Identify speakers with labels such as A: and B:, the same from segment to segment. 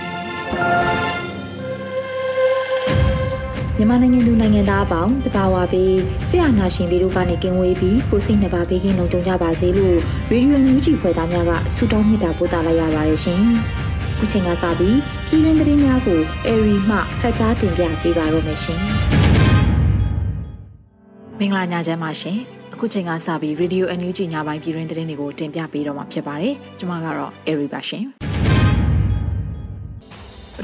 A: ပြီ။
B: မြန်မာနိုင်ငံသူနိုင်ငံသားအပေါင်းတဘာဝပြီးဆရာနာရှင်ပြီးတို့ကနေကင်းဝေးပြီးကိုစိတ်နှစ်ပါးဘေးကင်းလုံခြုံကြပါစေလို့ရေဒီယိုမြူးကြီးဖွယ်သားများကဆုတောင်းမေတ္တာပို့သလိုက်ရပါတယ်ရှင်။ခုချိန်ကစပြီးပြည်တွင်းသတင်းများကိုအေရီမှဖတ်ကြားတင်ပြပေးပါရမရှင်။
C: မင်္ဂလာညချမ်းပါရှင်။အခုချိန်ကစပြီးရေဒီယိုအန်ယူဂျီညပိုင်းပြည်တွင်းသတင်းတွေကိုတင်ပြပေးတော့မှာဖြစ်ပါတယ်။ကျွန်မကတော့အေရီပါရှင်။ပ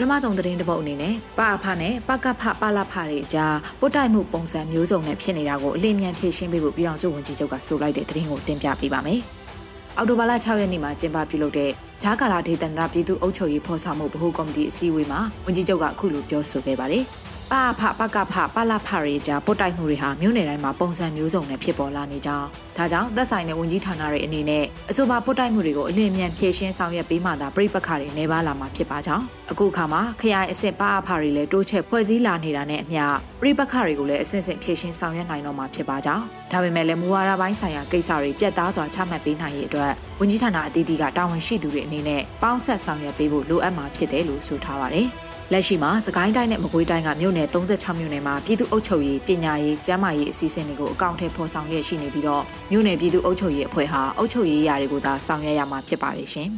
C: ထမဆုံးသတင်းတစ်ပုဒ်အနေနဲ့ပအဖနဲ့ပကဖပလဖတွေအကြားပုတ်တိုက်မှုပုံစံမျိုးစုံနဲ့ဖြစ်နေတာကိုအလင်းမြန်ဖြည့်ရှင်းပေးဖို့ပြည်တော်စုဝန်ကြီးချုပ်ကဆိုလိုက်တဲ့သတင်းကိုတင်ပြပေးပါမယ်။အော်တိုဘာလ6ရက်နေ့မှာကျင်းပပြုလုပ်တဲ့ဂျာကာလာဒေသနာပြည်သူ့အုပ်ချုပ်ရေးဖော်ဆောင်မှုဗဟိုကော်မတီအစည်းအဝေးမှာဝန်ကြီးချုပ်ကအခုလိုပြောဆိုခဲ့ပါတယ်။ ပဖပကဖပလဖတွေကြားပုတ်တိုက်မှုတွေဟာမြို့နယ်တိုင်းမှာပုံစံမျိုးစုံနဲ့ဖြစ်ပေါ်လာနေကြောင်းဒါကြောင့်သက်ဆိုင်တဲ့ဝန်ကြီးဌာနတွေအနေနဲ့အဆိုပါပုတ်တိုက်မှုတွေကိုအလင်းမြန်ဖြည့်ရှင်းဆောင်ရွက်ပေးမှသာပြိပခါတွေနေပါလာမှာဖြစ်ပါကြောင်းအခုခါမှာခရိုင်အဆင့်ပအဖတွေလည်းတိုးချက်ဖွဲ့စည်းလာနေတာနဲ့အမျှပြိပခါတွေကိုလည်းအဆင့်ဆင့်ဖြည့်ရှင်းဆောင်ရွက်နိုင်တော့မှာဖြစ်ပါကြောင်းဒါပေမဲ့လည်းမူဝါဒပိုင်းဆိုင်ရာကိစ္စတွေပြတ်သားစွာချမှတ်ပေးနိုင်ရေးအတွက်ဝန်ကြီးဌာနအသီးသီးကတာဝန်ရှိသူတွေအနေနဲ့ပေါင်းဆက်ဆောင်ရွက်ပေးဖို့လိုအပ်မှာဖြစ်တယ်လို့ဆိုထားပါတယ်။ လက်ရှိမှာစကိုင်းတိုင်းနဲ့မကွေးတိုင်းကမြို့နယ်36မြို့နယ်မှာပြည်သူ့အုပ်ချုပ်ရေးပညာရေးကျန်းမာရေးအစီအစဉ်တွေကိုအကောင့်ထဲပေါ်ဆောင်ရရှိနေပြီးတော့မြို့နယ်ပြည်သူ့အုပ်ချုပ်ရေးအဖွဲ့ဟာအုပ်ချုပ်ရေးရာတွေကိုသာဆောင်ရွက်ရမှာဖြစ်ပါတယ်ရှင်။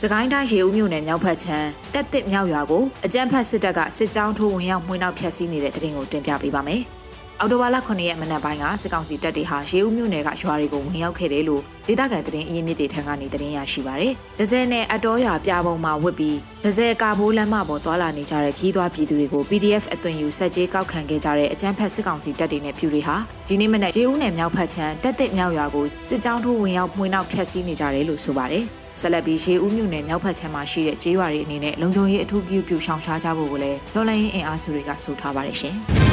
C: စကိုင်းတိုင်းရေဦးမြို့နယ်မြောက်ဖက်ချမ်းတက်တစ်မြောက်ရွာကိုအကြမ်းဖက်စစ်တပ်ကစစ်ကြောင်းထိုးဝင်ရောက်မှွေးနောက်ဖျက်ဆီးနေတဲ့တဲ့တင်ကိုတင်ပြပေးပါမယ်။ အော်တိုဘာလ9ရက်မနက်ပိုင်းကစစ်ကောင်စီတပ်တွေဟာရေဦးမြို့နယ်ကရွာတွေကိုဝင်ရောက်ခဲ့တယ်လို့ဒေသခံသတင်းအရင်းမြစ်တွေထံကနေသတင်းရရှိပါရယ်။ဒဇယ်နဲ့အတော်ရပြပုံမှာဝစ်ပြီးဒဇယ်ကာဘိုးလမ်းမပေါ်သွာလာနေကြတဲ့ခီးသွွားပြည်သူတွေကို PDF အသွင်ယူဆက်ကြေးကောက်ခံခဲ့ကြတဲ့အကြမ်းဖက်စစ်ကောင်စီတပ်တွေနဲ့ဖြူတွေဟာဒီနေ့မနက်ရေဦးနယ်မြောက်ဖက်ချမ်းတက်တစ်မြောက်ရွာကိုစစ်ကြောင်းထိုးဝင်ရောက်မှွေနောက်ဖျက်ဆီးနေကြတယ်လို့ဆိုပါတယ်။ဆက်လက်ပြီးရေဦးမြို့နယ်မြောက်ဖက်ချမ်းမှာရှိတဲ့ကျေးရွာတွေအနေနဲ့လုံခြုံရေးအထူးပြုပြုရှောင်ရှားကြဖို့ကိုလည်းဒေါ်လာရင်းအင်အားစုတွေကဆိုထားပါတယ်ရှင်။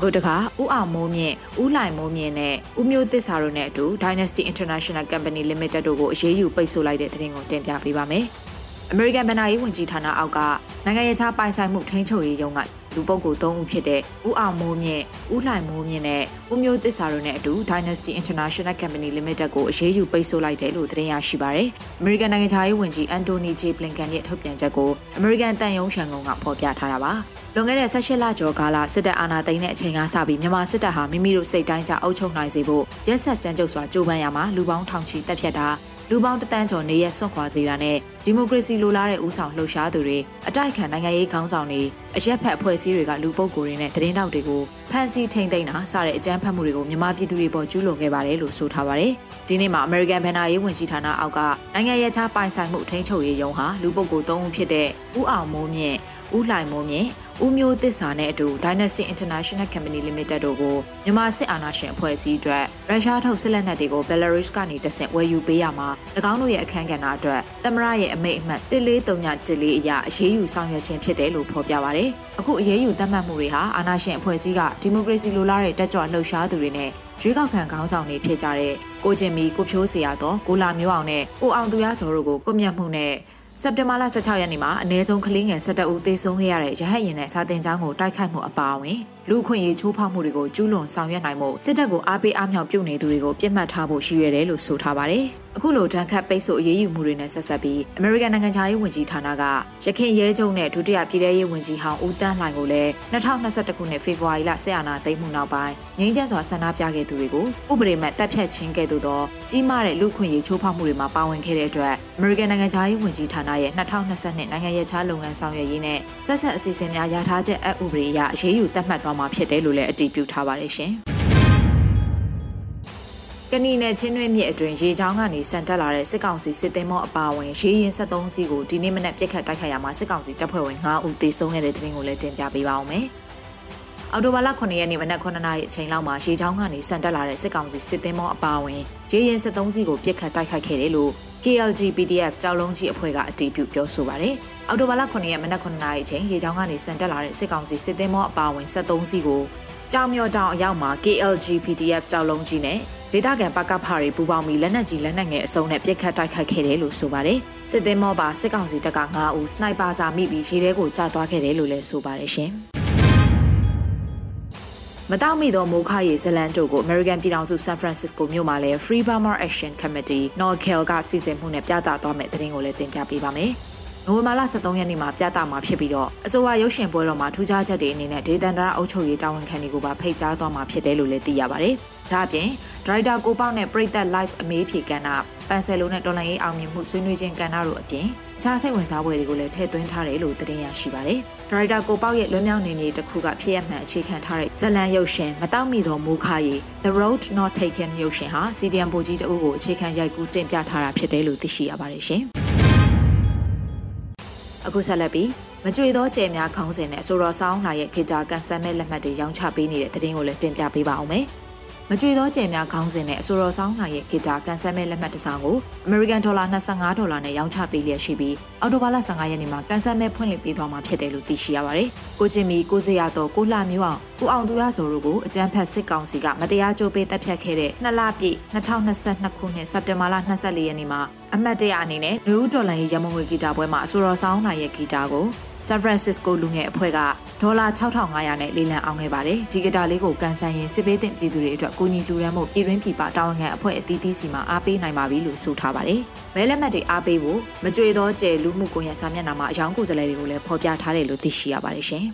C: အခုတခါဦးအောင်မိုးမြင့်ဦးလှိုင်မိုးမြင့်နဲ့ဦးမျိုးသစ္စာတို့နဲ့အတူ Dynasty International Company Limited တို့ကိုအရေးယူပိတ်ဆို့လိုက်တဲ့သတင်းကိုတင်ပြပေးပါမယ်။ American ဘဏ္ဍာရေးဝန်ကြီးဌာနအောက်ကနိုင်ငံရေးခြားပိုင်ဆိုင်မှုထိန်းချုပ်ရေးရုံးက လူပုဂ္ဂိုလ်၃ဦးဖြစ်တဲ့ဦးအောင်မိုးမြင့်၊ဦးလှိုင်မိုးမြင့်နဲ့ဦးမျိုးသစ္စာတို့နဲ့အတူ Dynasty International Company Limited ကိုအရေးယူပိတ်ဆို့လိုက်တယ်လို့သတင်းရရှိပါရယ်။ American နိုင်ငံခြားရေးဝန်ကြီး Anthony J. Blinken ရဲ့ထုတ်ပြန်ချက်ကို American တန်ယုံရှန်ကုန်ကဖော်ပြထားတာပါ။လွန်ခဲ့တဲ့18လကျော်ကာလစစ်တပ်အာဏာသိမ်းတဲ့အချိန်ကစပြီးမြန်မာစစ်တပ်ဟာမိမိတို့စိတ်တိုင်းကြအုပ်ချုပ်နိုင်စေဖို့ရက်ဆက်ကြမ်းကြုတ်စွာကြိုးပမ်းရမှာလူပေါင်းထောင်ချီတက်ဖြတ်တာ လူပေါင်းတသန်းကျော်နေရဆွန့်ခွာစေတာနဲ့ဒီမိုကရေစီလိုလားတဲ့ဦးဆောင်လှုပ်ရှားသူတွေအတိုက်ခံနိုင်ငံရေးခေါင်းဆောင်တွေအရက်ဖက်အဖွဲ့အစည်းတွေကလူပုဂ္ဂိုလ်တွေနဲ့သတင်းတောက်တွေကိုဖမ်းဆီးထိန်းသိမ်းတာစတဲ့အကြမ်းဖက်မှုတွေကိုမြန်မာပြည်သူတွေပေါ်ကျူးလွန်ခဲ့ပါတယ်လို့ဆိုထားပါတယ်။ဒီနေ့မှာ American ဘဏ္ဍာရေးဝန်ကြီးဌာနအောက်ကနိုင်ငံရေးခြားပိုင်ဆိုင်မှုထိန်းချုပ်ရေးယုံဟာလူပုဂ္ဂိုလ်၃ဦးဖြစ်တဲ့ဦးအောင်မိုးမြင့်ဦးလှိုင်မိုးမြင့် ဦးမျိုးသစ္စာနဲ့အတူ Dynasty International Company Limited တို့ကိုမြန်မာစစ်အာဏာရှင်အဖွဲ့အစည်းအတွက်ရုရှားထုတ်စစ်လက်နက်တွေကို Belarus ကနေတဆင့်ဝယ်ယူပေးရမှာ၎င်းတို့ရဲ့အခမ်းကဏ္ဍအတွက်သမရရဲ့အမိတ်အမှတ်1439အရအရေးယူဆောင်ရွက်ခြင်းဖြစ်တယ်လို့ဖော်ပြပါဗျ။အခုအရေးယူသတ်မှတ်မှုတွေဟာအာဏာရှင်အဖွဲ့အစည်းကဒီမိုကရေစီလိုလားတဲ့တက်ကြွလှုပ်ရှားသူတွေနဲ့ရွေးကောက်ခံခေါင်းဆောင်တွေဖြစ်ကြတဲ့ကိုချင်းမီကိုဖြိုးစရာတော့ကိုလာမျိုးအောင်နဲ့ကိုအောင်သူရစောတို့ကိုကွပ်မျက်မှုနဲ့ စက်တင်ဘာလ16ရက်နေ့မှာအနည်းဆုံးကလေးငယ်17ဦးသေဆုံးခဲ့ရတဲ့ရဟတ်ရင်နဲ့စာတင်ကျောင်းကိုတိုက်ခိုက်မှုအပါအဝင် လူခွင့်ရေးချိုးဖောက်မှုတွေကိုကျူးလွန်ဆောင်ရွက်နိုင်မှုစစ်တပ်ကိုအားပေးအားမြောက်ပြုနေသူတွေကိုပြစ်မှတ်ထားဖို့ရှိရတယ်လို့ဆိုထားပါတယ်။အခုလိုတန်ခတ်ပိတ်ဆို့အရေးယူမှုတွေနဲ့ဆက်ဆက်ပြီး American နိုင်ငံခြားရေးဝန်ကြီးဌာနကရခိုင်ရဲချုပ်နဲ့ဒုတိယပြည်ထရေးဝန်ကြီးဟောင်းဦးတန်းလှိုင်ကိုလည်း2021ခုနှစ်ဖေဖော်ဝါရီလဆက်အာဏာသိမ်းမှုနောက်ပိုင်းငြိမ်းချမ်းစွာဆန္ဒပြခဲ့သူတွေကိုဥပဒေမဲ့တပ်ဖြတ်ခြင်းကဲ့သို့သောကြီးမားတဲ့လူခွင့်ရေးချိုးဖောက်မှုတွေမှာပါဝင်ခဲ့တဲ့အတွက် American နိုင်ငံခြားရေးဝန်ကြီးဌာနရဲ့2022နိုင်ငံရေးခြားလုပ်ငန်းဆောင်ရွက်ရေးနဲ့ဆက်ဆက်အစီအစဉ်များရထားချက်အဥပဒေအရအရေးယူသတ်မှတ်သွားမှာဖြစ်တယ်လို့လည်းအတည်ပြုထားပါတယ်ရှင်။ကဏီနယ်ချင်းတွင်းမြစ်အတွင်ရေချောင်းကနေဆန်တက်လာတဲ့စစ်ကောင်စီစစ်သည်မောအပါအဝင်ရေရင်73စီးကိုဒီနေ့မနက်ပြစ်ခတ်တိုက်ခိုက်ရမှာစစ်ကောင်စီတပ်ဖွဲ့ဝင်9ဦးသေဆုံးခဲ့တဲ့တဲ့တင်ကိုလည်းတင်ပြပေးပါအောင်မယ်။အော်တိုဘာလ9ရက်နေ့မနက်9နာရီအချိန်လောက်မှာရေချောင်းကနေဆန်တက်လာတဲ့စစ်ကောင်စီစစ်သည်မောအပါအဝင်ရေရင်73စီးကိုပြစ်ခတ်တိုက်ခိုက်ခဲ့တယ်လို့ KLG PDF ကြောက်လုံးကြီးအဖွဲ့ကအတည်ပြုပြောဆိုပါတယ်။ အော်တိုဘာလ9ရက်မနက်9နာရီအချိန်ရေချောင်းကနေဆန်တက်လာတဲ့စစ်ကောင်စီစစ်သည်မောအပါအဝင်73စီးကိုကြောင်မြော်တောင်အရောက်မှာ KLG PDF ကြောက်လုံးကြီးနဲ့ဒေသခံပကဖာတွေပူပေါင်းပြီးလက်နက်ကြီးလက်နက်ငယ်အစုံနဲ့ပြစ်ခတ်တိုက်ခိုက်ခဲ့တယ်လို့ဆိုပါတယ်။စစ်သည်မောပါစစ်ကောင်စီတပ်က9ဦးစနိုက်ပါစာမိပြီးခြေထဲကိုကျသွားခဲ့တယ်လို့လည်းဆိုပါတယ်ရှင်။မတောက်မိသောမိုခါရီဇလန်တို့ကို American ပြည်ထောင်စု San Francisco မြို့မှာလည်း Free Burma Action Committee NORCAL ကစီစဉ်မှုနဲ့ပြသသွားမယ့်သတင်းကိုလည်းတင်ပြပေးပါမယ်။ နိုဝင်ဘာလ23ရက်နေ့မှာပြသမှာဖြစ်ပြီးတော့အဆိုပါရုပ်ရှင်ပွဲတော်မှာထူးခြားချက်တွေအနေနဲ့ဒေသန္တရအုပ်ချုပ်ရေးတာဝန်ခံတွေကိုပါဖိတ်ကြားသွားမှာဖြစ်တယ်လို့လည်းသိရပါတယ်။ဒါ့အပြင်ဒရိုက်တာကိုပေါက်နဲ့ပရိသတ် live အမေးဖြေကဏ္ဍပန်ဆယ်လိုနဲ့တော်လိုင်းရေးအောင်မြင်မှုဆွေးနွေးခြင်းကဏ္ဍတို့အပြင်အခြားစိတ်ဝင်စားပွဲတွေကိုလည်းထည့်သွင်းထားတယ်လို့သတင်းရရှိပါတယ်။ဒရိုက်တာကိုပေါက်ရဲ့လွတ်မြောက်နေမြေတစ်ခုကဖြစ်ရမှန်အခြေခံထားတဲ့ဇလန်ရုပ်ရှင်မတောက်မီသောမူခါရီ The Road Not Taken ရုပ်ရှင်ဟာစီဒီအမ်ပိုကြီးတအုပ်ကိုအခြေခံရိုက်ကူးတင်ပြထားတာဖြစ်တယ်လို့သိရှိရပါတယ်ရှင်။ အခုဆက်လက်ပြီးမကြွေသောကြယ်များခေါင်းစဉ်နဲ့ဆိုတော်ဆောင်းလာရဲ့ဂီတာကန်ဆယ်မဲ့လက်မှတ်တွေရောင်းချပေးနေတဲ့သတင်းကိုလည်းတင်ပြပေးပါအောင်မယ်။ မကြွေသောကြယ်များခေါင်းစဉ်နဲ့အဆိုတော်ဆောင်းလာရဲ့ဂီတာကန်ဆယ်မဲ့လက်မှတ်တစ်စောင်ကို American Dollar 25ဒေါ်လာနဲ့ရောင်းချပေးလျက်ရှိပြီးအော်တိုဘာလ15ရက်နေ့မှာကန်ဆယ်မဲ့ဖွင့်လှစ်ပေးသွားမှာဖြစ်တယ်လို့သိရှိရပါတယ်။ကိုချင်းမီကိုစရတော်ကိုလှမျိုးအောင်ကိုအောင်သူရဇော်တို့ကိုအကြမ်းဖက်စစ်ကောင်စီကမတရားကြိုးပေးတပ်ဖြတ်ခဲ့တဲ့နှစ်လပြည့်2022ခုနှစ်စက်တင်ဘာလ24ရက်နေ့မှာအမတ်တရအနေနဲ့နယူးဒေါ်လာရဲ့ရမုံငွေဂီတာပွဲမှာအဆိုတော်ဆောင်းလာရဲ့ဂီတာကို San Francisco လူငယ်အဖွဲ့ကဒေါ်လာ6500နဲ့လေးလံအောင်ခဲ့ပါတယ်။ဒီဂီတာလေးကိုကန်ဆန်ရင်စစ်ပေးတဲ့ပြည်သူတွေအတွက်ကိုညီလှူဒန်းမှုပြည်ရင်းပြည်ပတာဝန်ခံအဖွဲ့အသီးသီးစီမှာအားပေးနိုင်ပါပြီလို့ဆိုထားပါတယ်။မဲလက်မှတ်တွေအားပေးဖို့မကြွေသောကျယ်လူမှုကွန်ရက်စာမျက်နှာမှာအယောင်ကိုယ်စားလှယ်တွေကိုလည်းဖော်ပြထားတယ်လို့သိရှိရပါတယ်ရှင်။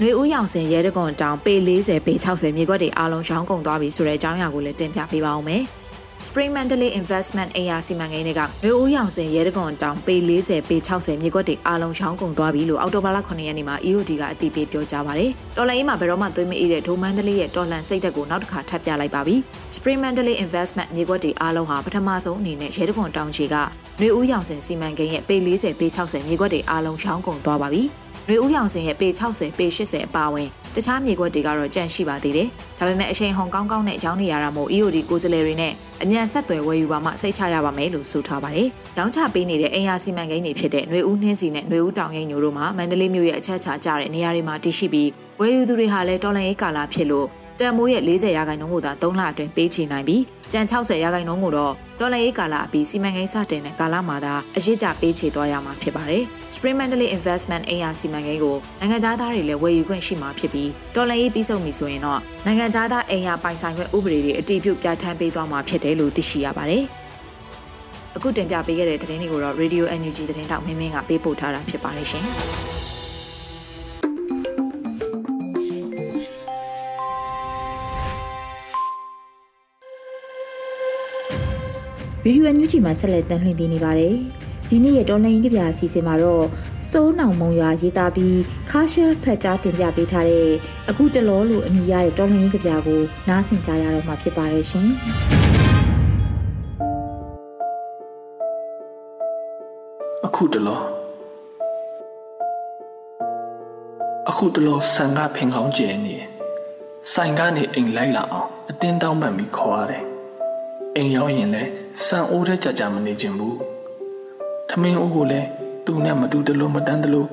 C: နှွေဦးရောင်စင်ရဲတကွန်တောင်ပေ40ပေ60မြေခွက်တွေအားလုံးရောင်းကုန်သွားပြီဆိုတဲ့အကြောင်းအရာကိုလည်းတင်ပြပေးပါအောင်မယ်။ Spring Mandalay Investment အရာစီမံကိန်းတွေကမျိုးဦးရောင်စင်ရဲတကွန်တောင်ပေ40ပေ60မြေကွက်တွေအားလုံးချောင်းကုန်သွားပြီလို့အော်တိုဘာလ9ရက်နေ့မှာ EOD ကအတည်ပြုပြောကြားပါတယ်။တော်လိုင်းအေးမှာဘယ်တော့မှသွေးမအေးတဲ့ဒိုမန်ဒလေးရဲ့တော်လန်စိတ်တက်ကိုနောက်တစ်ခါထပ်ပြလိုက်ပါပြီ။ Spring Mandalay Investment မြေကွက်တွေအားလုံးဟာပထမဆုံးအနေနဲ့ရဲတကွန်တောင်ချီကမျိုးဦးရောင်စင်စီမံကိန်းရဲ့ပေ40ပေ60မြေကွက်တွေအားလုံးချောင်းကုန်သွားပါပြီ။ရွေဦးရောင်စင်ရဲ့ပေ60ပေ80အပါအဝင်တခြားမြေခွက်တွေကတော့ကြန့်ရှိပါသေးတယ်။ဒါပေမဲ့အချိန်ဟုန်ကောင်းကောင်းနဲ့ရောင်းနေရတာမို့ EOD ကိုယ်စားလှယ်တွေနဲ့အမြန်ဆက်သွယ်ဝယ်ယူပါမှစိတ်ချရပါမယ်လို့ဆိုထားပါတယ်။ရောင်းချပေးနေတဲ့အင်ယာစီမံကိန်းတွေဖြစ်တဲ့ຫນွေဦးနှင်းစီနဲ့ຫນွေဦးတောင်ငိမ့်ညိုတို့မှာမန္တလေးမြို့ရဲ့အချက်ချကြတဲ့နေရာတွေမှာတည်ရှိပြီးဝယ်ယူသူတွေဟာလည်းတော်လန်ရေးကာလဖြစ်လို့ တန်မိုးရဲ့40ရာခိုင်နှုန်းကိုသာ3လအတွင်းပေးချေနိုင်ပြီးကျန်60ရာခိုင်နှုန်းကိုတော့ဒေါ်လာရေးကာလအပြီးစီမံကိန်းစတင်တဲ့ကာလမှာသာအရေးကြပေးချေသွားရမှာဖြစ်ပါတယ်။ Spring Mandalay Investment အင်အားစီမံကိန်းကိုနိုင်ငံခြားသားတွေလည်းဝယ်ယူခွင့်ရှိမှာဖြစ်ပြီးဒေါ်လာရေးပြီးဆုံးပြီဆိုရင်တော့နိုင်ငံခြားသားအင်အားပိုင်ဆိုင်ခွင့်ဥပဒေတွေအတည်ပြုပြဋ္ဌာန်းပေးသွားမှာဖြစ်တယ်လို့သိရှိရပါတယ်။အခုတင်ပြပေးခဲ့တဲ့သတင်းတွေကိုတော့ Radio NUG သတင်းတောက်မင်းမင်းကပေးပို့ထားတာဖြစ်ပါတယ်ရှင်။
B: ဗီဒီယိုအန်ယူဂျီမှာဆက်လက်တင်ပြနေပါတယ်။ဒီနေ့ရဲ့တော်လိုင်းကပြအစီအစဉ်မှာတော့စိုးနောင်မုံရွာရေးသားပြီးခါရှယ်ဖက်ကြားတင်ပြပေးထားတဲ့အခုတလောလို့အမည်ရတဲ့တော်လိုင်းကပြကိုနားဆင်ကြရတော့မှာဖြစ်ပါတယ်ရှင်။
D: အခုတလောအခုတလောဆန်ကဖင်ကောင်းကျဲနေဆိုင်ကနေအိမ်လိုက်လာအောင်အတင်းတောင်းပန်ပြီးခေါ်ရတယ် အိမ်ရောက်ရင်လည်းစံအိုးတဲ့ကြကြမနေခြင်းဘူးထမင်းအိုးကိုလည်းသူနဲ့မတူတလို့မတန်းတလို့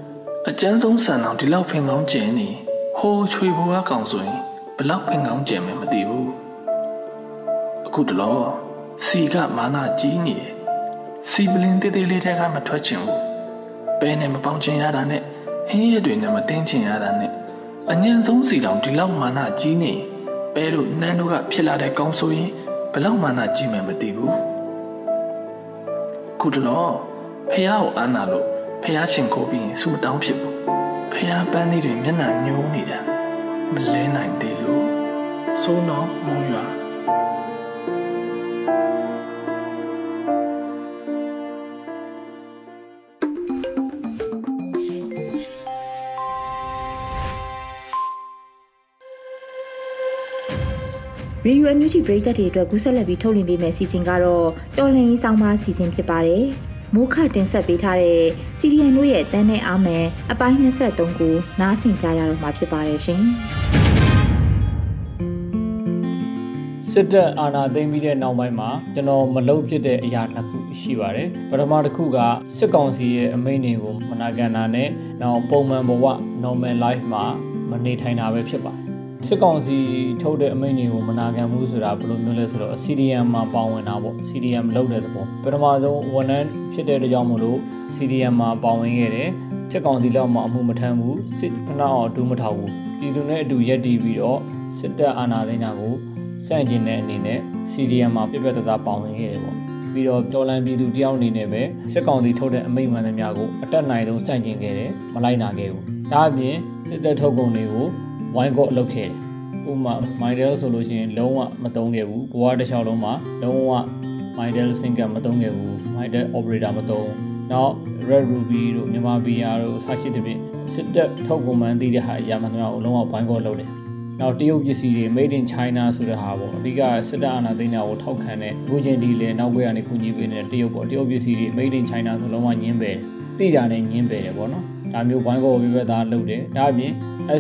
D: အကျန်းဆုံးဆန်အောင်ဒီလောက်ဖင်ကောင်းကျင်နေဟိုးချွေဘွားကောင်ဆိုရင်ဘလောက်ဖင်ကောင်းကျင်မယ်မသိဘူးအခုတလောစီကမာနာကြီးနေစီပလင်တေးသေးလေးတွေကမထွက်ချင်ဘူးပဲနဲ့မပေါင်းချင်ရတာနဲ့ဟင်းရက်တွေနဲ့မတင်းချင်ရတာနဲ့အညံဆုံးစီတောင်ဒီလောက်မာနကြီးနေပဲတို့နှမ်းတို့ကဖြစ်လာတဲ့ကောင်းဆိုရင် ဘလောက်မာနကြီးမှမသိဘူးခုတလောဖះကိုအာနာလို့ဖះရှင်ကိုပြီးရင်စူမတောင်းဖြစ်ဘူးဖះပန်းလေးတွေမျက်နှာညှိုးနေတာမလဲနိုင်သေးလို့စိုးတော့မုံရွာ
B: ရေဒီယိုအန်ယူဂျီပရိသတ်တွေအတွက်ကူးဆက်လက်ပြီးထုတ်လွှင့်ပေးမယ့်စီစဉ်ကတော့တော်လင်ရေးဆောင်ပါစီစဉ်ဖြစ်ပါတယ်။မိုးခတင်ဆက်ပေးထားတဲ့ CDN တို့ရဲ့တန်းနဲ့အားမယ်အပိုင်း23ကိုနားဆင်ကြရတော့မှာဖြစ်ပါတယ်ရှင်။
E: စစ်တပ်အာဏာသိမ်းပြီးတဲ့နောက်ပိုင်းမှာကျွန်တော်မလုပ်ဖြစ်တဲ့အရာနှစ်ခုရှိပါတယ်ပထမတစ်ခုကစစ်ကောင်စီရဲ့အမိန့်တွေကိုမနာခံတာနဲ့နောက်ပုံမှန်ဘဝ normal life မှာမနေထိုင်တာပဲဖြစ်ပါတယ် စစ်ကောင်စီထုတ်တဲ့အမိန့်တွေကိုမနာခံမှုဆိုတာဘယ်လိုမျိုးလဲဆိုတော့ CDM မှာပါဝင်တာပေါ့ CDM လုပ်တဲ့သဘောပထမဆုံးဝန်ထမ်းဖြစ်တဲ့ကြောင့်မလို့ CDM မှာပါဝင်ခဲ့တယ်စစ်ကောင်စီလောက်မှအမှုမထမ်းဘူးစစ်ခဏအောင်ဒူးမထောက်ဘူးပြည်သူနဲ့အတူရက်တည်ပြီးတော့စစ်တပ်အာဏာသိမ်းတာကိုစန့်ကျင်တဲ့အနေနဲ့ CDM မှာပြပြတသားပါဝင်ခဲ့တယ်ပေါ့ပြီးတော့တော်လန်ပြည်သူတယောက်အနေနဲ့ပဲစစ်ကောင်စီထုတ်တဲ့အမိန့်မှန်သမျှကိုအတက်နိုင်ဆုံးစန့်ကျင်ခဲ့တယ်မလိုက်နာခဲ့ဘူးဒါအပြင်စစ်တပ်ထုတ်ကုန်တွေကို ဝိုင်းကော့လုပ်ခဲ့တယ်ဥပမာ Mindel ဆိုလို့ရှိရင်လုံးဝမတုံးခဲ့ဘူးဘဝတစ်လျှောက်လုံးမှာလုံးဝ Mindel Sync မတုံးခဲ့ဘူး Mindel Operator မတုံးနောက် Red Ruby တို့မြန်မာ BR တို့ဆရှိတဲ့ပြင်စစ်တပ်ထုတ်ကုန်မှန်းသိတဲ့ဟာအရာမှန်သမျှကိုလုံးဝဝိုင်းကော့လုပ်တယ်နောက်တရုတ်ပစ္စည်းတွေ made in China ဆိုတဲ့ဟာပေါ့အဓိကစစ်တပ်အာဏာသိမ်းတာကိုထောက်ခံတဲ့အခုချိန်ဒီလေနောက်ဘက်ကနေကူညီပေးနေတဲ့တရုတ်ပေါ့တရုတ်ပစ္စည်းတွေ made in China ဆိုလုံးဝညင်းပယ်သိတာနဲ့ညင်းပယ်တယ်ပေါ့နော် ဒါမျိုးဘိုင်းကောပြပြသားလုပ်တယ်ဒါအပြင်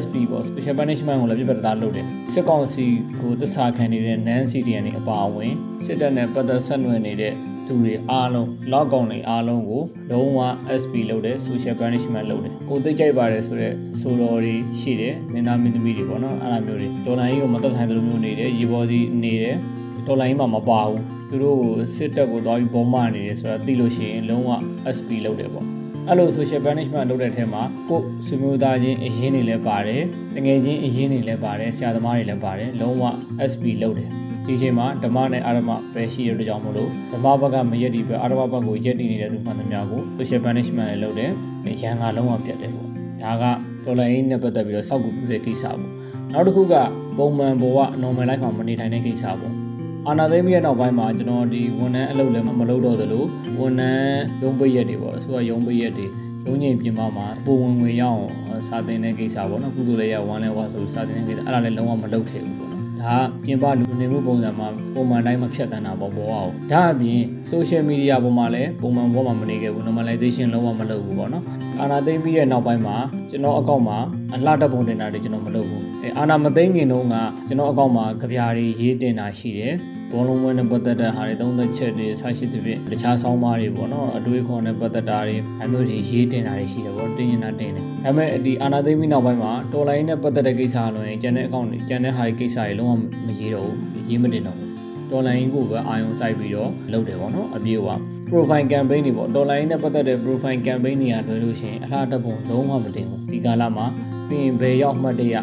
E: SP ပေါ့ special punishment ကိုလည်းပြပြသားလုပ်တယ်စစ်ကောင်စီကိုတစ္ဆာခံနေတဲ့ NAN CDN တွေအပါအဝင်စစ်တပ်နဲ့ပတ်သက်ဆက်နွယ်နေတဲ့သူတွေအားလုံးလောက်ကောင်တွေအားလုံးကိုလုံးဝ SP လုပ်တယ် social punishment လုပ်တယ်ကိုသိကြိုက်ပါတယ်ဆိုတော့ဆိုတော်တွေရှိတယ်မင်းသားမင်းသမီးတွေပေါ့နော်အဲ့လိုမျိုးတွေဒေါ်လာကြီးကိုမသက်ဆိုင်တဲ့လိုမျိုးနေတယ်ရေပေါ်စီနေတယ်ဒေါ်လာကြီးမှမပါဘူးသူတို့ကိုစစ်တပ်ကိုသွားပြီး bomb မာနေတယ်ဆိုတာသိလို့ရှိရင်လုံးဝ SP လုပ်တယ်ပေါ့ အဲ့လို social punishment လုပ်တဲ့ထဲမှာကိုဆွေမျိုးသားချင်းအရင်တွေလည်းပါတယ်တငယ်ချင်းအရင်တွေလည်းပါတယ်ဆရာသမားတွေလည်းပါတယ်လုံးဝ SP လုပ်တယ်ဒီချိန်မှာဓမ္မနဲ့အာရမပဲရှိတဲ့အတွက်ကြောင့်မလို့ဓမ္မဘက်ကမရက်တီပဲအာရမဘက်ကိုရက်တီနေတဲ့သူမှန်သမျှကို social punishment လည်းလုပ်တယ်ရန်ကလုံးဝပြတ်တယ်ပေါ့ဒါကတော်လိုင်းနဲ့ပတ်သက်ပြီးတော့စောက်ကူပြုတဲ့ကိစ္စပေါ့နောက်တစ်ခုကပုံမှန်ဘဝ normal life မှာမနေထိုင်တဲ့ကိစ္စပေါ့ အာနာသိမ်းပြီးတဲ့နောက်ပိုင်းမှာကျွန်တော်ဒီဝန်ထမ်းအလုပ်လည်းမလုပ်တော့သလိုဝန်ထမ်းရုံးပိတ်ရက်တွေပေါ့အစိုးရရုံးပိတ်ရက်တွေရုံးငိမ်ပြင်ပမှာပုံဝင်ဝင်ရအောင်စာသင်တဲ့ကိစ္စပေါ့နော်ကုသိုလ်လေးရဝမ်းလဲဝါဆိုစာသင်တဲ့ကိစ္စအဲ့ဒါလည်းလုံးဝမလုပ်ခဲ့ဘူးပေါ့နော်ဒါကပြင်ပလူနေမှုပုံစံမှာပုံမှန်တိုင်းမဖြတ်တန်းတာပေါ့ဘောအောင်ဒါအပြင် social media ပေါ်မှာလည်းပုံမှန်ဘောမှာမနေခဲ့ဘူး normalization လုံးဝမလုပ်ဘူးပေါ့နော် အာနာသိမ်းပြီးတဲ့နောက်ပိုင်းမှာကျွန်တော်အကောင့်မှာအလှတက်ပုံတင်တာတွေကျွန်တော်မလုပ်ဘူးအဲအာနာမသိမ်းခင်တုန်းကကျွန်တော်အကောင့်မှာကြပြားတွေရေးတင်တာရှိတယ်ဘောလုံးပွဲနဲ့ပတ်သက်တဲ့ဟာတွေသုံးသက်ချက်တွေဆရှိသဖြင့်တခြားဆောင်းပါးတွေပေါ့နော်အတွေးခေါ်နဲ့ပတ်သက်တာတွေအမျိုးတွေရေးတင်တာတွေရှိတယ်ပေါ့တင်ရင်တာတင်တယ်ဒါပေမဲ့ဒီအာနာသိမ်းပြီးနောက်ပိုင်းမှာတော်လိုင်းနဲ့ပတ်သက်တဲ့ကိစ္စလို့ရင်ကျန်တဲ့အကောင့်တွေကျန်တဲ့ဟာတွေကိစ္စတွေလုံးဝမရေးတော့ဘူးရေးမတင်တော့ဘူး တော်လိုင်းကိုပဲအာရုံစိုက်ပြီးတော့လုပ်တယ်ပေါ့နော်အပြေးက profile campaign တွေပေါ့တော်လိုင်းနဲ့ပတ်သက်တဲ့ profile campaign တွေကတွေ့လို့ရှိရင်အလားတပုံလုံးဝမတင်ဘူးဒီကာလမှာပြင်ဘယ်ရောက်မှတ်တရ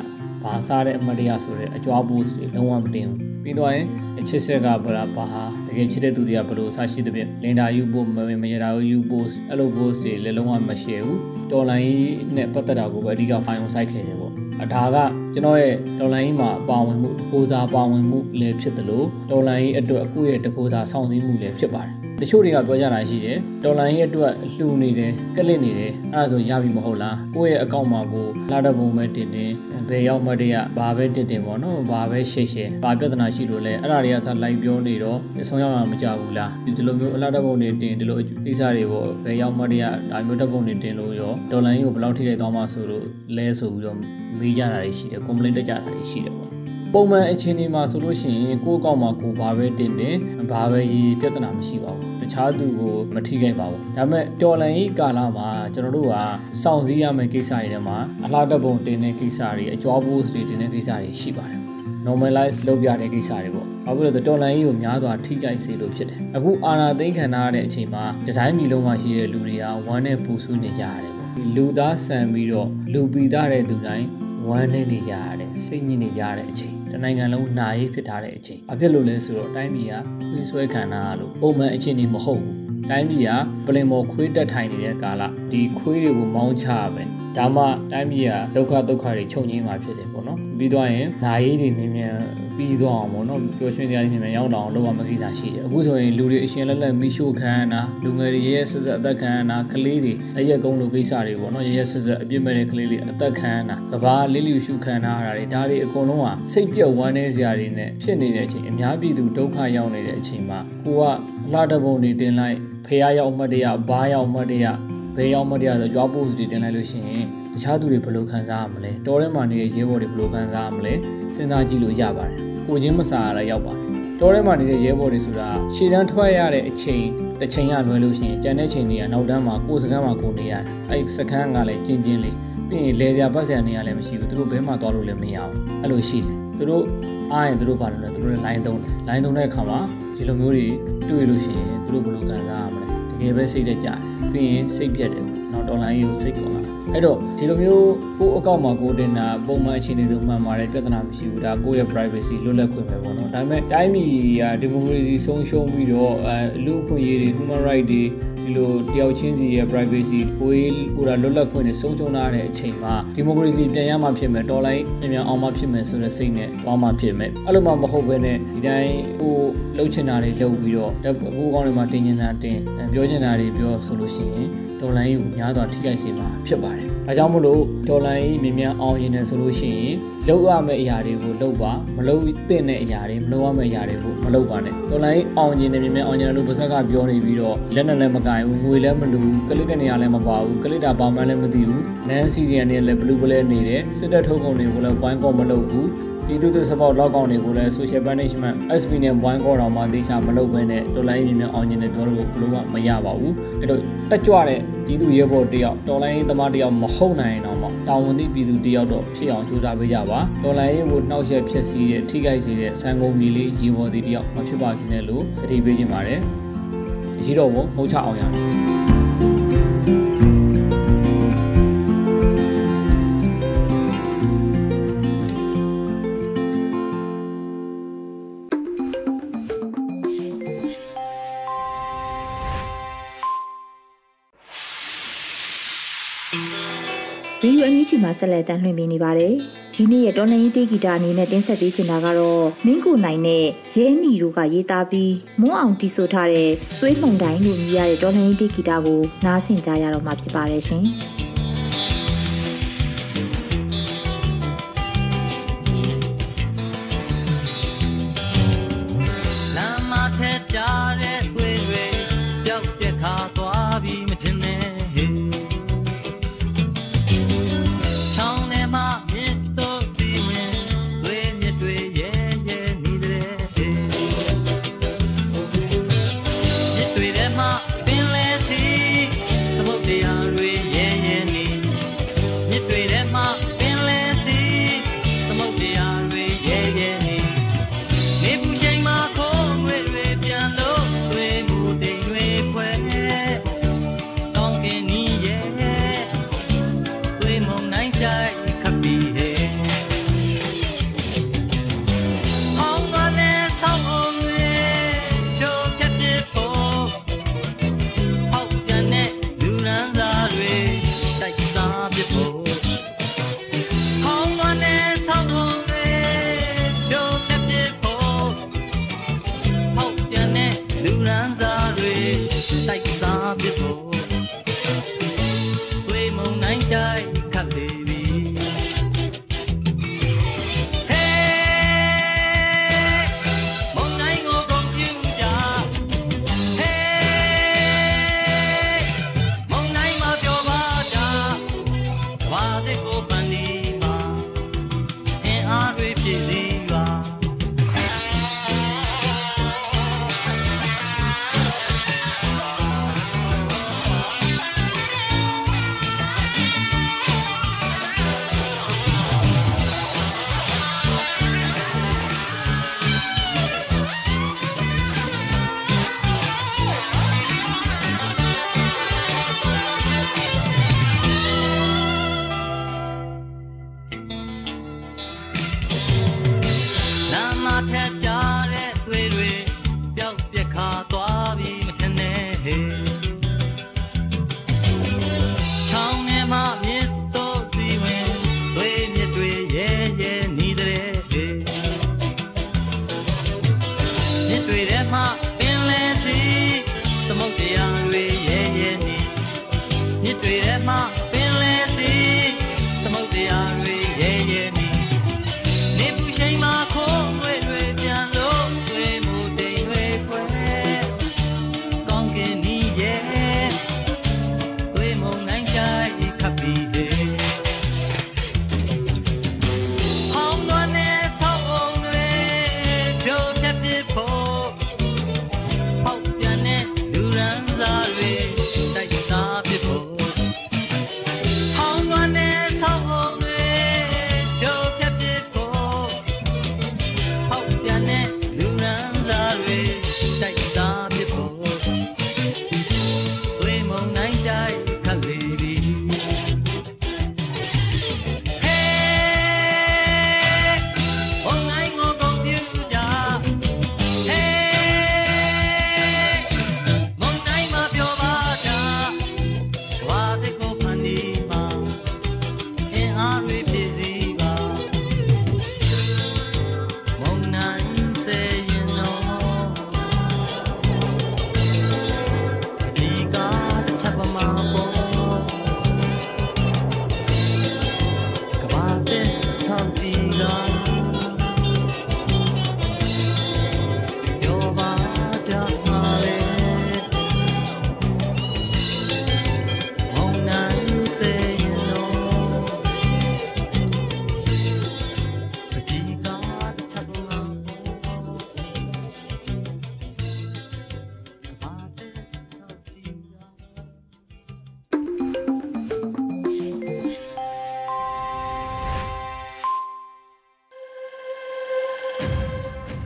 E: ဘာစားတဲ့အမှတ်တရဆိုတဲ့အကြွား post တွေလုံးဝမတင်ဘူးပြီးတော့ရင်ချစ်ဆက်ကဗလာဘာဟာတကယ်ချစ်တဲ့သူတွေကဘလို့ဆရှိတဲ့ပြင်လင်တာယူဖို့မမရတာယူ post အဲ့လို post တွေလည်းလုံးဝမရှယ်ဘူးတော်လိုင်းနဲ့ပတ်သက်တာကိုပဲအဓိက file စိုက်ခဲ့တယ်ပေါ့အဒါက ကျွန်တော်ရဲ့တော်လိုင်းမှာပါဝင်မှုကိုစားပါဝင်မှုလည်းဖြစ်တယ်လို့တော်လိုင်းအတွက်အခုရဲ့တကူစားဆောင်စည်းမှုလည်းဖြစ်ပါတယ် တချို့တွေကပြောကြတာရှိတယ်တော်လိုင်းရဲ့အတွက်လှူနေတယ်ကလစ်နေတယ်အဲ့ဒါဆိုရပြီမဟုတ်လားကိုယ့်ရဲ့အကောင့်မှာကိုလာတဲ့ပုံပဲတင်နေဘယ်ရောက်မှတည်းကဘာပဲတင်တင်ပေါ့နော်ဘာပဲရှေ့ရှေ့ဘာပြဿနာရှိလို့လဲအဲ့ဒါတွေကစလိုက်ပြောနေတော့ဆုံးရောက်မှာမကြဘူးလားဒီလိုမျိုးအလားတပုံတွေတင်ဒီလိုကိစ္စတွေပေါ့ဘယ်ရောက်မှတည်းကဒါမျိုးတက်ပုံတွေတင်လို့ရောတော်လိုင်းကိုဘယ်လောက်ထိခိုက်သွားမှဆိုလို့လဲဆိုပြီးတော့မေးကြတာတွေရှိတယ် complaint တက်ကြတာတွေရှိတယ်ပေါ့ ပုံမှန်အချိန်ဒီမှာဆိုလို့ရှိရင်ကိုယ့်အကောင့်မှာကိုဘာပဲတင်တယ်ဘာပဲရေးပြဿနာမရှိပါဘူးတခြားသူကိုမထိခိုက်ပါဘူးဒါပေမဲ့တော်လန်ရေးကာလမှာကျွန်တော်တို့ကစောင့်စည်းရမယ့်ကိစ္စတွေထဲမှာအလားတပုံတင်တဲ့ကိစ္စတွေအကြွား post တွေတင်တဲ့ကိစ္စတွေရှိပါတယ် normalize လုပ်ပြတဲ့ကိစ္စတွေပေါ့။ဘာဖြစ်လို့လဲတော်လန်ကြီးကိုများစွာထိကြိုက်စေလို့ဖြစ်တယ်။အခုအာနာသိန်းခံထားရတဲ့အချိန်မှာတတိုင်းပြည်လုံးမှာရှိတဲ့လူတွေကဝမ်းနဲ့ပူဆွေးနေကြရတယ်ပေါ့ဒီလူသားဆန်ပြီးတော့လူပီသားတဲ့သူတိုင်းဝမ်းနေနေကြရတယ်စိတ်ညစ်နေကြတဲ့အချိန်တ နိုင်ငံလုံးနာရေးဖြစ်ထားတဲ့အချိန်အဖြစ်လို့လဲဆိုတော့တိုင်းပြည်ကခွေးဆွဲခံတာလို့ပုံမှန်အခြေအနေမဟုတ်ဘူးတိုင်းပြည်ကပလင်မော်ခွေးတက်ထိုင်နေတဲ့ကာလဒီခွေးတွေကိုမောင်းချရမယ်ဒါမှတိုင်းပြည်ကဒုက္ခဒုက္ခတွေချုပ်ငြိမ်းမှာဖြစ်တယ်ပေါ့နော်ပြီးတော့ရင်နာရေးတွေမြင်မြန် ပြီးသွားအောင်ပေါ့နော်ပျော်ရွှင်စရာတွေမြင်မြန်ရောက်တော့အောင်လုပ်ရမယ့်ကိစ္စရှိတယ်အခုဆိုရင်လူတွေအရှင်လက်လက်မိရှို့ခံရတာလူငယ်တွေရဲရဲဆက်ဆက်အသက်ခံရတာကလေးတွေအရက်ကုန်းလိုကိစ္စတွေပေါ့နော်ရဲရဲဆက်ဆက်အပြစ်မဲ့တဲ့ကလေးတွေအသက်ခံရတာကဘာလေးလျူရှုခံရတာတွေဒါတွေအကုန်လုံးကစိတ်ပြုတ်ဝမ်းနေစရာတွေနဲ့ဖြစ်နေတဲ့အချိန်အများပြည်သူဒုက္ခရောက်နေတဲ့အချိန်မှာကိုကအလှတပုံတွေတင်လိုက်ဖះရောက်မှတ်တရဘားရောက်မှတ်တရဘယ်ရောက်မှတ်တရဆိုကြွားပို့စတွေတင်လိုက်လို့ရှိရင် တခြားသူတွေဘယ်လိုခံစားရမလဲတော်ထဲမှာနေတဲ့ရဲဘော်တွေဘယ်လိုခံစားရမလဲစဉ်းစားကြည့်လို့ရပါတယ်ကိုချင်းမစားရတာရောက်ပါတယ်တော်ထဲမှာနေတဲ့ရဲဘော်တွေဆိုတာရှေ့တန်းထွက်ရတဲ့အချိန်တစ်ချိန်ရလွယ်လို့ရှိရင်ကြံတဲ့ချိန်တွေကနောက်တန်းမှာကိုယ်စကန်းမှာကိုနေရတယ်အဲ့စကန်းကလည်းကျင်းချင်းလေးပြီးရင်လေစရာပတ်စရာနေရလည်းမရှိဘူးသူတို့ဘဲမှာသွားလို့လည်းမရဘူးအဲ့လိုရှိတယ်သူတို့အားရင်သူတို့ဘာလို့လဲသူတို့လည်း line သုံးတယ် line သုံးတဲ့အခါမှာဒီလိုမျိုးတွေတွေ့လို့ရှိရင်သူတို့ဘယ်လိုခံစားရမလဲတကယ်ပဲစိတ်တက်ကြတယ်ပြီးရင်စိတ်ပြတ်တယ်နောက်တော်လိုင်းကိုစိတ်ကုန်လာ အဲ့တော့ဒီလိုမျိုးကိုယ့်အကောင့်မှာကိုတင်တာပုံမှန်အခြေအနေဆိုမှန်ပါတယ်ပြဿနာမရှိဘူးဒါကိုယ့်ရဲ့ privacy လွတ်လပ်ခွင့်ပဲပေါ့နော်ဒါပေမဲ့တိုင်းပြည်ကဒီမိုကရေစီဆုံးရှုံးပြီးတော့အဲလူအခွင့်အရေးတွေ human right တွေဒီလိုတယောက်ချင်းစီရဲ့ privacy ကိုယ်ကိုယ်တာလွတ်လပ်ခွင့်တွေဆုံးရှုံးလာတဲ့အချိန်မှာဒီမိုကရေစီပြန်ရမှဖြစ်မယ်တော်လိုင်းပြန်ပြန်အောင်မှဖြစ်မယ်ဆိုတဲ့စိတ်နဲ့ပေါင်းမှဖြစ်မယ်အဲ့လိုမှမဟုတ်ဘဲနဲ့ဒီတိုင်းကိုလှုပ်ချင်တာတွေလှုပ်ပြီးတော့အခုကောင်းတွေမှာတင်နေတာတင်ပြောချင်တာတွေပြောဆိုလို့ရှိရင် ဒေါ်လာကြီးကိုများစွာထိခိုက်စေမှာဖြစ်ပါတယ်။အဲကြောင့်မို့လို့ဒေါ်လာကြီးမြင်မြန်အောင်ရင်လည်းဆိုလို့ရှိရင်လုပ်ရမယ့်အရာတွေကိုလုပ်ပါမလုပ်သင့်တဲ့အရာတွေမလုပ်ရမယ့်အရာတွေကိုမလုပ်ပါနဲ့။ဒေါ်လာကြီးအောင်ရင်လည်းမြင်မြန်အောင်ရင်လို့ပါဇက်ကပြောနေပြီးတော့လက်နဲ့လည်းမကင်ဘူးငွေလည်းမလူဘူးကလစ်တဲ့နေရာလည်းမပါဘူးကလစ်တာဘာမှလည်းမသိဘူးနန်းစီရီယန်နဲ့လည်းဘလူးပလဲနေတယ်စစ်တပ်ထုတ်ကုန်တွေကိုလည်းဝိုင်းကောမလုပ်ဘူး ပြည်သူ့သစ္စာလောက်ကောင်တွေကိုလည်း social punishment SP နဲ့ဝိုင်းကောတော်မှတေချာမလုပ်ဘဲနဲ့တော်လိုင်းရင်နဲ့အောင်ရင်နဲ့ပြောလို့ဘလို့မရပါဘူးအဲ့တော့တက်ကြွတဲ့ပြည်သူရဲဘော်တယောက်တော်လိုင်းရင်သမားတယောက်မဟုတ်နိုင်တော့မှတာဝန်သိပြည်သူတယောက်တော့ဖြစ်အောင်ကြိုးစားပေးကြပါတော်လိုင်းရင်ကိုနှောက်ယှက်ဖြစ်စီတဲ့ထိခိုက်စေတဲ့ဆန်ကုန်ကြီးလေးရေဘော်တီတယောက်မဖြစ်ပါစေနဲ့လို့တတိပေးခြင်းပါတယ်အရှိတော်ဘုံမဟုတ်ချအောင်ရမယ်
B: ဆက်လက်တမ်းလွှင့်ပေးနေပါတယ်။ဒီနေ့ရဲ့တော်လန်ရေးတေးဂီတာအနေနဲ့တင်ဆက်ပေးချင်တာကတော့မင်းကိုနိုင်နဲ့ရဲနီတို့ကရေးသားပြီးမွန်းအောင်တီးဆိုထားတဲ့သွေးမှုန်တိုင်းလို့မြည်ရတဲ့တော်လန်ရေးတေးဂီတာကိုနားဆင်ကြရတော့မှာဖြစ်ပါတယ်ရှင်။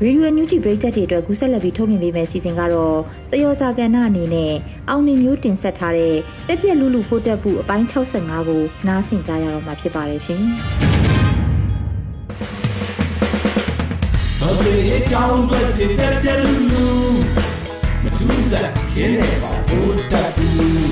F: ရေဒီယို
B: ညူဂျီပရိသတ်တွေအတွက်ကူးဆက်လက်ပြီးထုတ်လွှင့်ပေးမယ့်စီစဉ်ကတော့တယောစာကဏ္ဍအနေနဲ့အောင်နေမျိုးတင်ဆက်ထားတဲ့တက်ပြက်လူလူဖိုးတက်မှုအပိုင်း65ကိုနားဆင်ကြရတော့မှာဖြစ်ပါတယ်ရှင်။
G: တော်စေအကြောင်းအတွက်တည်တက်ပြက်လူလူမထူးစားခင်းနေပါဘိုးတက်ဘူး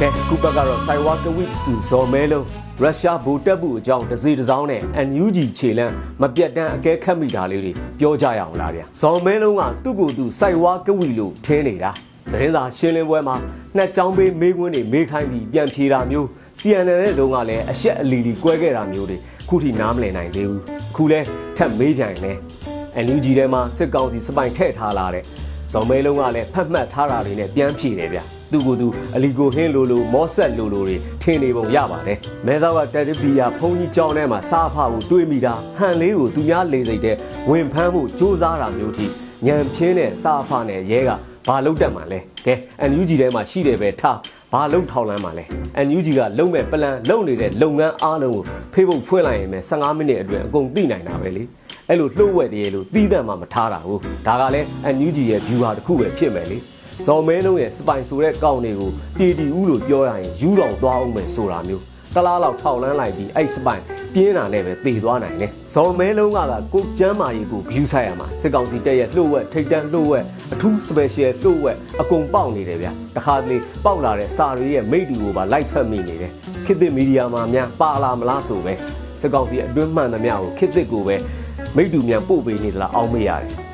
H: ကဲခုဘက်ကတော့စိုင်ဝါကဝိစုဇော်မဲလုံးရုရှားဘူတက်ဘူးအကြောင်းတစ်စီတစ်စောင်းနဲ့ NUG ခြေလန်းမပြတ်တမ်းအကဲခတ်မိတာလေးတွေပြောကြရအောင်လားဗျာဇော်မဲလုံးကသူ့ကိုယ်သူစိုင်ဝါကဝိလို့ထင်းနေတာသတင်းစာရှင်းလင်းပွဲမှာနှစ်ကြောင်းပေးမေးခွန်းတွေမေးခိုင်းပြီးပြန်ဖြေတာမျိုး CNN နဲ့တုန်းကလည်းအရှက်အလီလီကွဲခဲ့တာမျိုးတွေခုထိနားမလည်နိုင်သေးဘူးအခုလဲထပ်မေးပြန်တယ် NUG ထဲမှာစစ်ကောင်စီစပိုင်ထည့်ထားလာတဲ့ဇော်မဲလုံးကလည်းဖတ်မှတ်ထားတာတွေနဲ့ပြန်ဖြေတယ်ဗျ သူကသူအလီကိုဟင်းလိုလိုမော့ဆက်လိုလိုတွေထင်းနေပုံရပါတယ်မဲသောကတက်တပီယာဖုန်ကြီးကြောင်းထဲမှာစားဖဖို့တွေးမိတာဟန်လေးကိုသူများလေစိတ်တဲ့ဝင်ဖမ်းမှုစူးစားတာမျိုးထိညံပြင်းတဲ့စားဖနဲ့ရဲကဘာလုတ်တက်မှလဲကဲ NUG ထဲမှာရှိတယ်ပဲထားဘာလုတ်ထောက်လန်းမှလဲ NUG ကလုံမဲ့ပလန်လုံနေတဲ့လုပ်ငန်းအားလုံးကို Facebook ဖွင့်လိုက်ရင်ပဲ15မိနစ်အတွင်းအကုန်သိနိုင်တာပဲလေအဲ့လိုလှုပ်ဝက်တည်းလို့တီးတန့်မှမထားတာဘူးဒါကလည်း NUG ရဲ့ view ဟာတစ်ခုပဲဖြစ်မယ်လေ ဇော်မဲလုံးရဲ့စပိုင်ဆိုတဲ့ကောင်းတွေကို PDU လို့ပြောရရင်ယူတော်သွားအောင်မယ်ဆိုတာမျိုးတလားလောက်ထောက်လန်းလိုက်ပြီးအဲ့စပိုင်ပြင်းတာနဲ့ပဲတည်သွားနိုင်တယ်ဇော်မဲလုံးကကကိုကျမ်းမာရေးကို view ဆိုင်ရမှာစစ်ကောင်စီတက်ရဲ့လှုပ်ဝက်ထိတ်တန်းလှုပ်ဝက်အထူး special လှုပ်ဝက်အကုန်ပေါက်နေတယ်ဗျတခါတလေပေါက်လာတဲ့စာရီရဲ့မိတ်တူကိုပါလိုက်ဖက်မိနေတယ်ခေတ်သစ်မီဒီယာမှာများပါလာမလားဆိုပဲစစ်ကောင်စီအတွင်းမှန်သမျှကိုခေတ်သစ်ကိုပဲမိတ်တူမြန်ပို့ပေးနေသလားအောင်းမရတယ်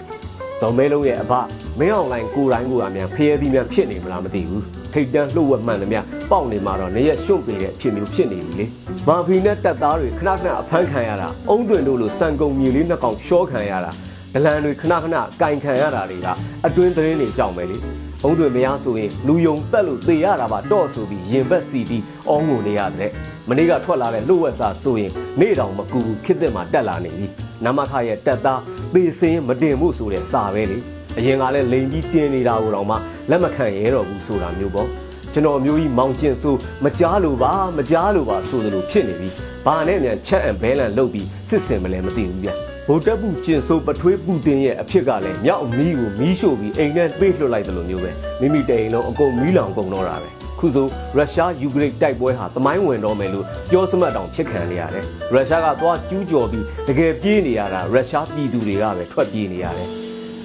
H: ဇော်မဲလုံးရဲ့အဘမင်းအောင်လိုင်းကိုတိုင်းကိုကမြန်ဖျဲသီးမြန်ဖြစ်နေမလားမသိဘူးထိတ်တန်းလှုပ်ဝက်မှန်သမျှပေါက်နေမှာတော့နေရရွှွန့်ပေးတဲ့အဖြစ်မျိုးဖြစ်နေပြီလေမာဖီနဲ့တက်သားတွေခဏခဏအဖမ်းခံရတာအုံးတွင်တို့လိုစံကုံမြေလေးနှစ်ကောင်ရှောခံရတာဒလန်တွေခဏခဏကင်ခံရတာတွေကအတွင်းသတင်းတွေကြောက်မယ်လေအုံးတွင်မရဆိုရင်လူယုံတက်လို့သေရတာပါတော့ဆိုပြီးရင်ဘက်စီတီအောင်းငုံနေရတဲ့မနေ့ကထွက်လာတဲ့လှုပ်ဝက်စာဆိုရင်နေ့တောင်မကူဘူးခစ်တဲ့မှာတက်လာနေပြီနမခရဲ့တက်သား သေစင်းမတင်မှုဆိုတဲ့စာပဲလေအရင်ကလည်းလိန်ပြီးတင်းနေတာကိုတော့မှလက်မခံရဲတော့ဘူးဆိုတာမျိုးပေါ့ကျွန်တော်မျိုးကြီးမောင်ကျင်ဆိုမကြားလို့ပါမကြားလို့ပါဆိုသလိုဖြစ်နေပြီဘာနဲ့မြန်ချက်အန်ဘဲလန်လုတ်ပြီးစစ်စင်မလဲမသိဘူးဗျဗိုလ်တပ်ပူကျင်ဆိုးပထွေးပူတင်ရဲ့အဖြစ်ကလည်းမြောက်မီးကိုမီးရှို့ပြီးအိမ်နဲ့ပေးလွှတ်လိုက်တယ်လို့မျိုးပဲမိမိတိန်လုံးအကုန်မီးလောင်ကုန်တော့တာပဲ ခုဆိုရုရှားယူကရိန်းတိုက်ပွဲဟာတမိုင်းဝင်တော့မယ်လို့ပြောစမှတ်တောင်ဖြစ်ခံနေရတယ်ရုရှားကသွားကျူးကျော်ပြီးတကယ်ပြေးနေရတာရုရှားပြည်သူတွေကပဲထွက်ပြေးနေရတယ်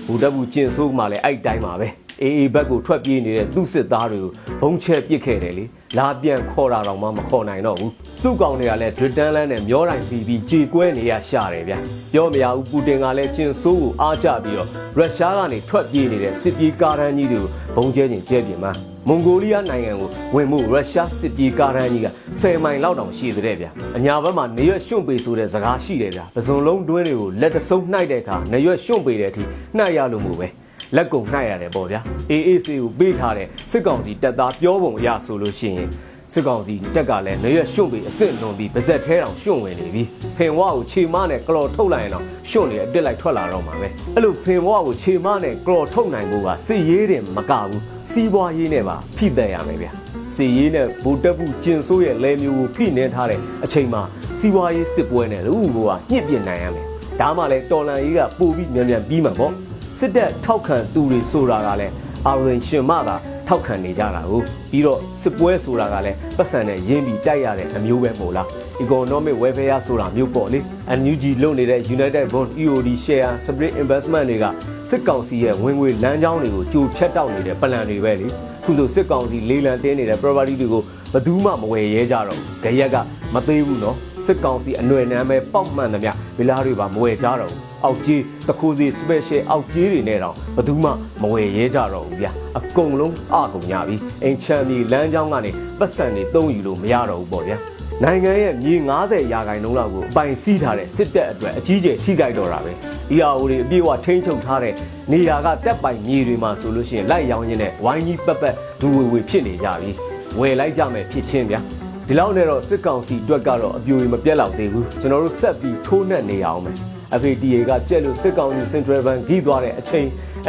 H: ဘူတက်ဘူးကျင်ဆိုးမှလည်းအဲ့တိုင်းပါပဲအေးအေးဘက်ကိုထွက်ပြေးနေတဲ့သူ့စစ်သားတွေကိုဘုံချဲပစ်ခဲ့တယ်လေလာပြန်ခေါ်တာတော့မှမခေါ်နိုင်တော့ဘူးသူ့ကောင်တွေကလည်းဒရစ်တန်လန်နဲ့မျောတိုင်းပြီးပြီးကြေကွဲနေရရှာတယ်ဗျပြောမရဘူးပူတင်ကလည်းကျင်ဆိုးကိုအားကျပြီးတော့ရုရှားကနေထွက်ပြေးနေတဲ့စစ်ပြေးကားတန်းကြီးတွေကိုဘုံကျဲခြင်းကျဲပြင်မှာ မွန်ဂိုလီးယားနိုင်ငံကိုဝင်မှုရုရှားစစ်ပြေးကားတန်းကြီးက10မိုင်လောက်တောင်ရှိတဲ့ဗျအညာဘက်မှာနေရွက်ရွှွန့်ပေဆိုတဲ့စကားရှိတယ်ဗျပစုံလုံးတွင်းတွေကိုလက်တဆုံးနှိုက်တဲ့အခါနေရွက်ရွှွန့်ပေတဲ့အထိနှိုက်ရလို့မို့ပဲလက်ကုံနှိုက်ရတယ်ပေါ့ဗျာ AAC ကိုပေးထားတဲ့စစ်ကောင်စီတပ်သားပြောပုံအရဆိုလို့ရှိရင် စစ်ကောင်စီတက်ကလည်းနေရွက်ရွှွန့်ပြီးအစ်စ်လွန်ပြီးပါဇက်ထဲတောင်ရွှွန့်ဝင်နေပြီဖင်ဝါကိုခြေမနဲ့ကလော်ထုတ်လိုက်ရင်တော့ရွှွန့်နေအတစ်လိုက်ထွက်လာတော့မှာပဲအဲ့လိုဖင်ဝါကိုခြေမနဲ့ကလော်ထုတ်နိုင်ဖို့ကစစ်ရေးတင်မကဘူးစီးပွားရေးနဲ့ပါဖိသက်ရမယ်ဗျာစီရေးနဲ့ဘူတက်ဘူးကျင်ဆိုးရဲ့လဲမျိုးကိုဖိနှင်းထားတဲ့အချိန်မှာစီးပွားရေးစစ်ပွဲနဲ့လူ့ဘောကညှစ်ပြနိုင်ရမယ်ဒါမှလည်းတော်လန်ရေးကပိုပြီးမြန်မြန်ပြီးမှာပေါ့စစ်တပ်ထောက်ခံသူတွေဆိုတာကလည်းအာရင်ရှင်မသာ ထောက်ခံနေကြတာကိုပြီးတော့စစ်ပွဲဆိုတာကလည်းပတ်စံနဲ့ရင်းပြီးတိုက်ရတဲ့အမျိုးပဲမို့လား economic welfare ဆိုတာမျိုးပေါ့လေ NUG လုပ်နေတဲ့ United Bond EOD share split investment တွေကစစ်ကောင်စီရဲ့ဝင်ငွေလမ်းကြောင်းတွေကိုကြိုဖြတ်တောက်နေတဲ့ plan တွေပဲလေခုဆိုစစ်ကောင်စီလေးလံတင်းနေတဲ့ property တွေကိုဘယ်သူမှမဝယ်ရဲကြတော့ဘူးကြရက်ကမသေးဘူးနော်စစ်ကောင်စီအနွယ်နမ်းပဲပေါက်မှန်သမျှဗီလာတွေပါမဝယ်ကြတော့ဘူး အောက်ကြီးတခိုးစီ special အောက်ကြီးတွေနဲ့တော့ဘယ်သူမှမဝယ်ရဲကြတော့ဘူးဗျအကုန်လုံးအကုန်ညပြီအင်ချမ်းမီလမ်းကြောင်းကနေပတ်စံတွေတုံးယူလို့မရတော့ဘူးပေါ့ဗျာနိုင်ငံရဲ့မြေ90ရာခိုင်နှုန်းလောက်ကိုအပိုင်စီးထားတဲ့စစ်တပ်အတွက်အကြီးကျယ်ထိခိုက်တော့တာပဲ။ EAO တွေအပြည့်အဝထိန်းချုပ်ထားတဲ့နေရာကတက်ပိုင်မြေတွေမှာဆိုလို့ရှိရင်လိုက်ရောင်းရင်းနဲ့ဝိုင်းကြီးပက်ပက်ဒူဝေဝေဖြစ်နေကြပြီ။ဝယ်လိုက်ကြမယ်ဖြစ်ချင်းဗျာ။ဒီလောက်နဲ့တော့စစ်ကောင်စီအတွက်ကတော့အပြိုတွေမပြတ်လောက်သေးဘူး။ကျွန်တော်တို့ဆက်ပြီးထိုးနှက်နေအောင်မယ်။ FATA ကကြက်လို့စစ်ကောင်စီ Central Bank ကြီးသွားတဲ့အချိန်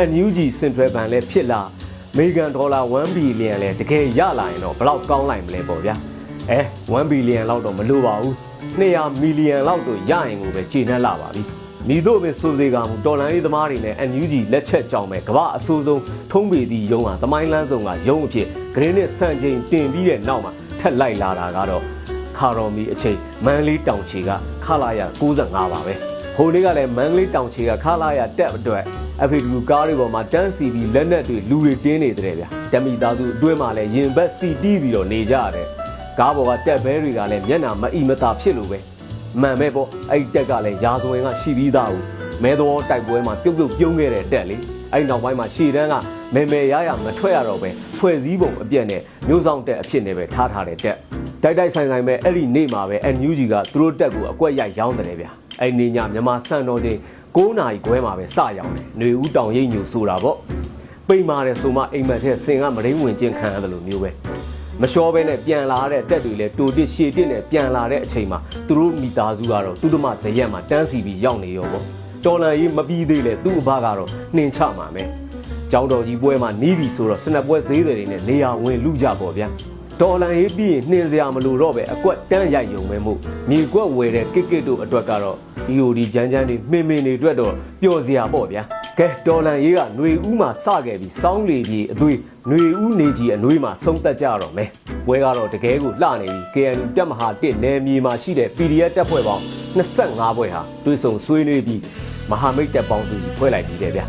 H: NUG Central Bank လည်းဖြစ်လာအမေရိကန်ဒေါ်လာ1ဘီလီယံလဲတကယ်ရလာရင်တော့ဘလောက်ကောင်းလိုက်မလဲပေါ့ဗျာအဲ1ဘီလီယံလောက်တော့မလိုပါဘူး200မီလီယံလောက်တော့ရရင်ကိုပဲခြေနှက်လာပါပြီမိတို့ပဲစိုးစေကမှုတော်လန်ရေးသမားတွေနဲ့ NUG လက်ချက်ကြောင့်ပဲကမ္ဘာအဆိုးဆုံးထုံးပေသည့်ရုံးဟာသမိုင်းလန်းဆောင်ကရုံးအဖြစ်ဂရင်းနဲ့စံချိန်တင်ပြီးတဲ့နောက်မှာထက်လိုက်လာတာကတော့ခါတော်မီအချိန်မန်လေးတောင်ချီကခလာရ65ပါပဲ ဟိုနေ့ကလည်းမန်လေးတောင်ချီကခလာရတက်အတွက် FAW ကားတွေပေါ်မှာတန်းစီပြီးလက်နက်တွေလူတွေတင်းနေတဲ့ဗျာဓမီသားစုအတွင်းမှာလည်းရင်ဘက်စီတီးပြီးတော့နေကြရတယ်ကားပေါ်ကတက်ဘဲတွေကလည်းမျက်နှာမအီမတာဖြစ်လို့ပဲမှန်ပဲပေါ့အဲ့ဒီတက်ကလည်းရာဇဝင်ကရှိပြီးသားဘူးမဲတော်တိုက်ပွဲမှာပြုတ်ပြုတ်ပြုံးခဲ့တဲ့တက်လေအဲ့နောက်ပိုင်းမှာရှေ့တန်းကမဲမဲရရမထွက်ရတော့ပဲဖွဲ့စည်းပုံအပြက်နဲ့မျိုးဆောင်တက်အဖြစ်နဲ့ပဲထားထားတဲ့တက်တိုက်တိုက်ဆိုင်ဆိုင်ပဲအဲ့ဒီနေ့မှာပဲ NUG ကသူတို့တက်ကိုအကွက်ရိုက်ရောင်းတယ်ဗျာ အဲ့ဒီညမြန်မာစံတော်ချင်း9နာရီခွဲမှာပဲစရောင်းတယ်ຫນွေဦးတောင်ရိပ်ညူဆိုတာပေါ့ပိန်မာတယ်ဆိုမှအိမ်မက်ထဲစင်ကမရင်းဝင်ချင်းခံရတယ်လို့မျိုးပဲမလျှောပဲနဲ့ပြန်လာတဲ့တက်တွေလဲတိုတစ်ရှည်တစ်နဲ့ပြန်လာတဲ့အချိန်မှာသူတို့မိသားစုကတော့သူတို့မှဇရက်မှာတန်းစီပြီးရောက်နေရောပေါ့တော်လန်ရေးမပြီးသေးလေသူ့အဘကတော့နှင်ချမှာမယ်ကျောင်းတော်ကြီးပွဲမှာနီးပြီဆိုတော့စနက်ပွဲဈေးတွေနဲ့နေရာဝင်လူကြပေါ့ဗျာဒေါ်လာရေးပြီးရင်နှင်းစရာမလိုတော့ပဲအကွက်တန်းရိုက်ရုံပဲမို့မြေကွက်ဝယ်တဲ့ကစ်ကစ်တို့အတွက်ကတော့ EOD ဂျန်းဂျန်းတွေမှင်မှင်တွေအတွက်တော့ပျော်စရာပေါ့ဗျာကဲဒေါ်လာရေးကຫນွေဦးမှာစခဲ့ပြီးစောင်းလေပြေအသွေးຫນွေဦးနေကြီးအနှွေးမှာဆုံးသက်ကြတော့မယ်ပွဲကတော့တကယ်ကိုလှနေပြီး KNU တက်မဟာ1နယ်မြေမှာရှိတဲ့ PDF တပ်ဖွဲ့ပေါင်း25ဘွဲ့ဟာတွေးဆုံဆွေးနွေးပြီးမဟာမိတ်တပ်ပေါင်းစုကြီးဖွဲ့လိုက်ပြီးတယ်ဗျာ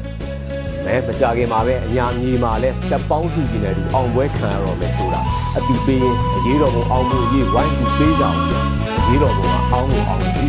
H: မဲမကြခင်မှာပဲအညာမြေမှာလဲတပ်ပေါင်းစုကြီးနဲ့တူအောင်ပွဲခံရတော့မယ်ဆိုတာအတူပေးရင်အရေးတော်ပုံအောင်မှုရေးဝိုင်းပြီးပေးကြအောင်ပြအရေးတော်ပုံကအောင်းလို့အောင်ပြီ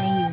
A: ယူ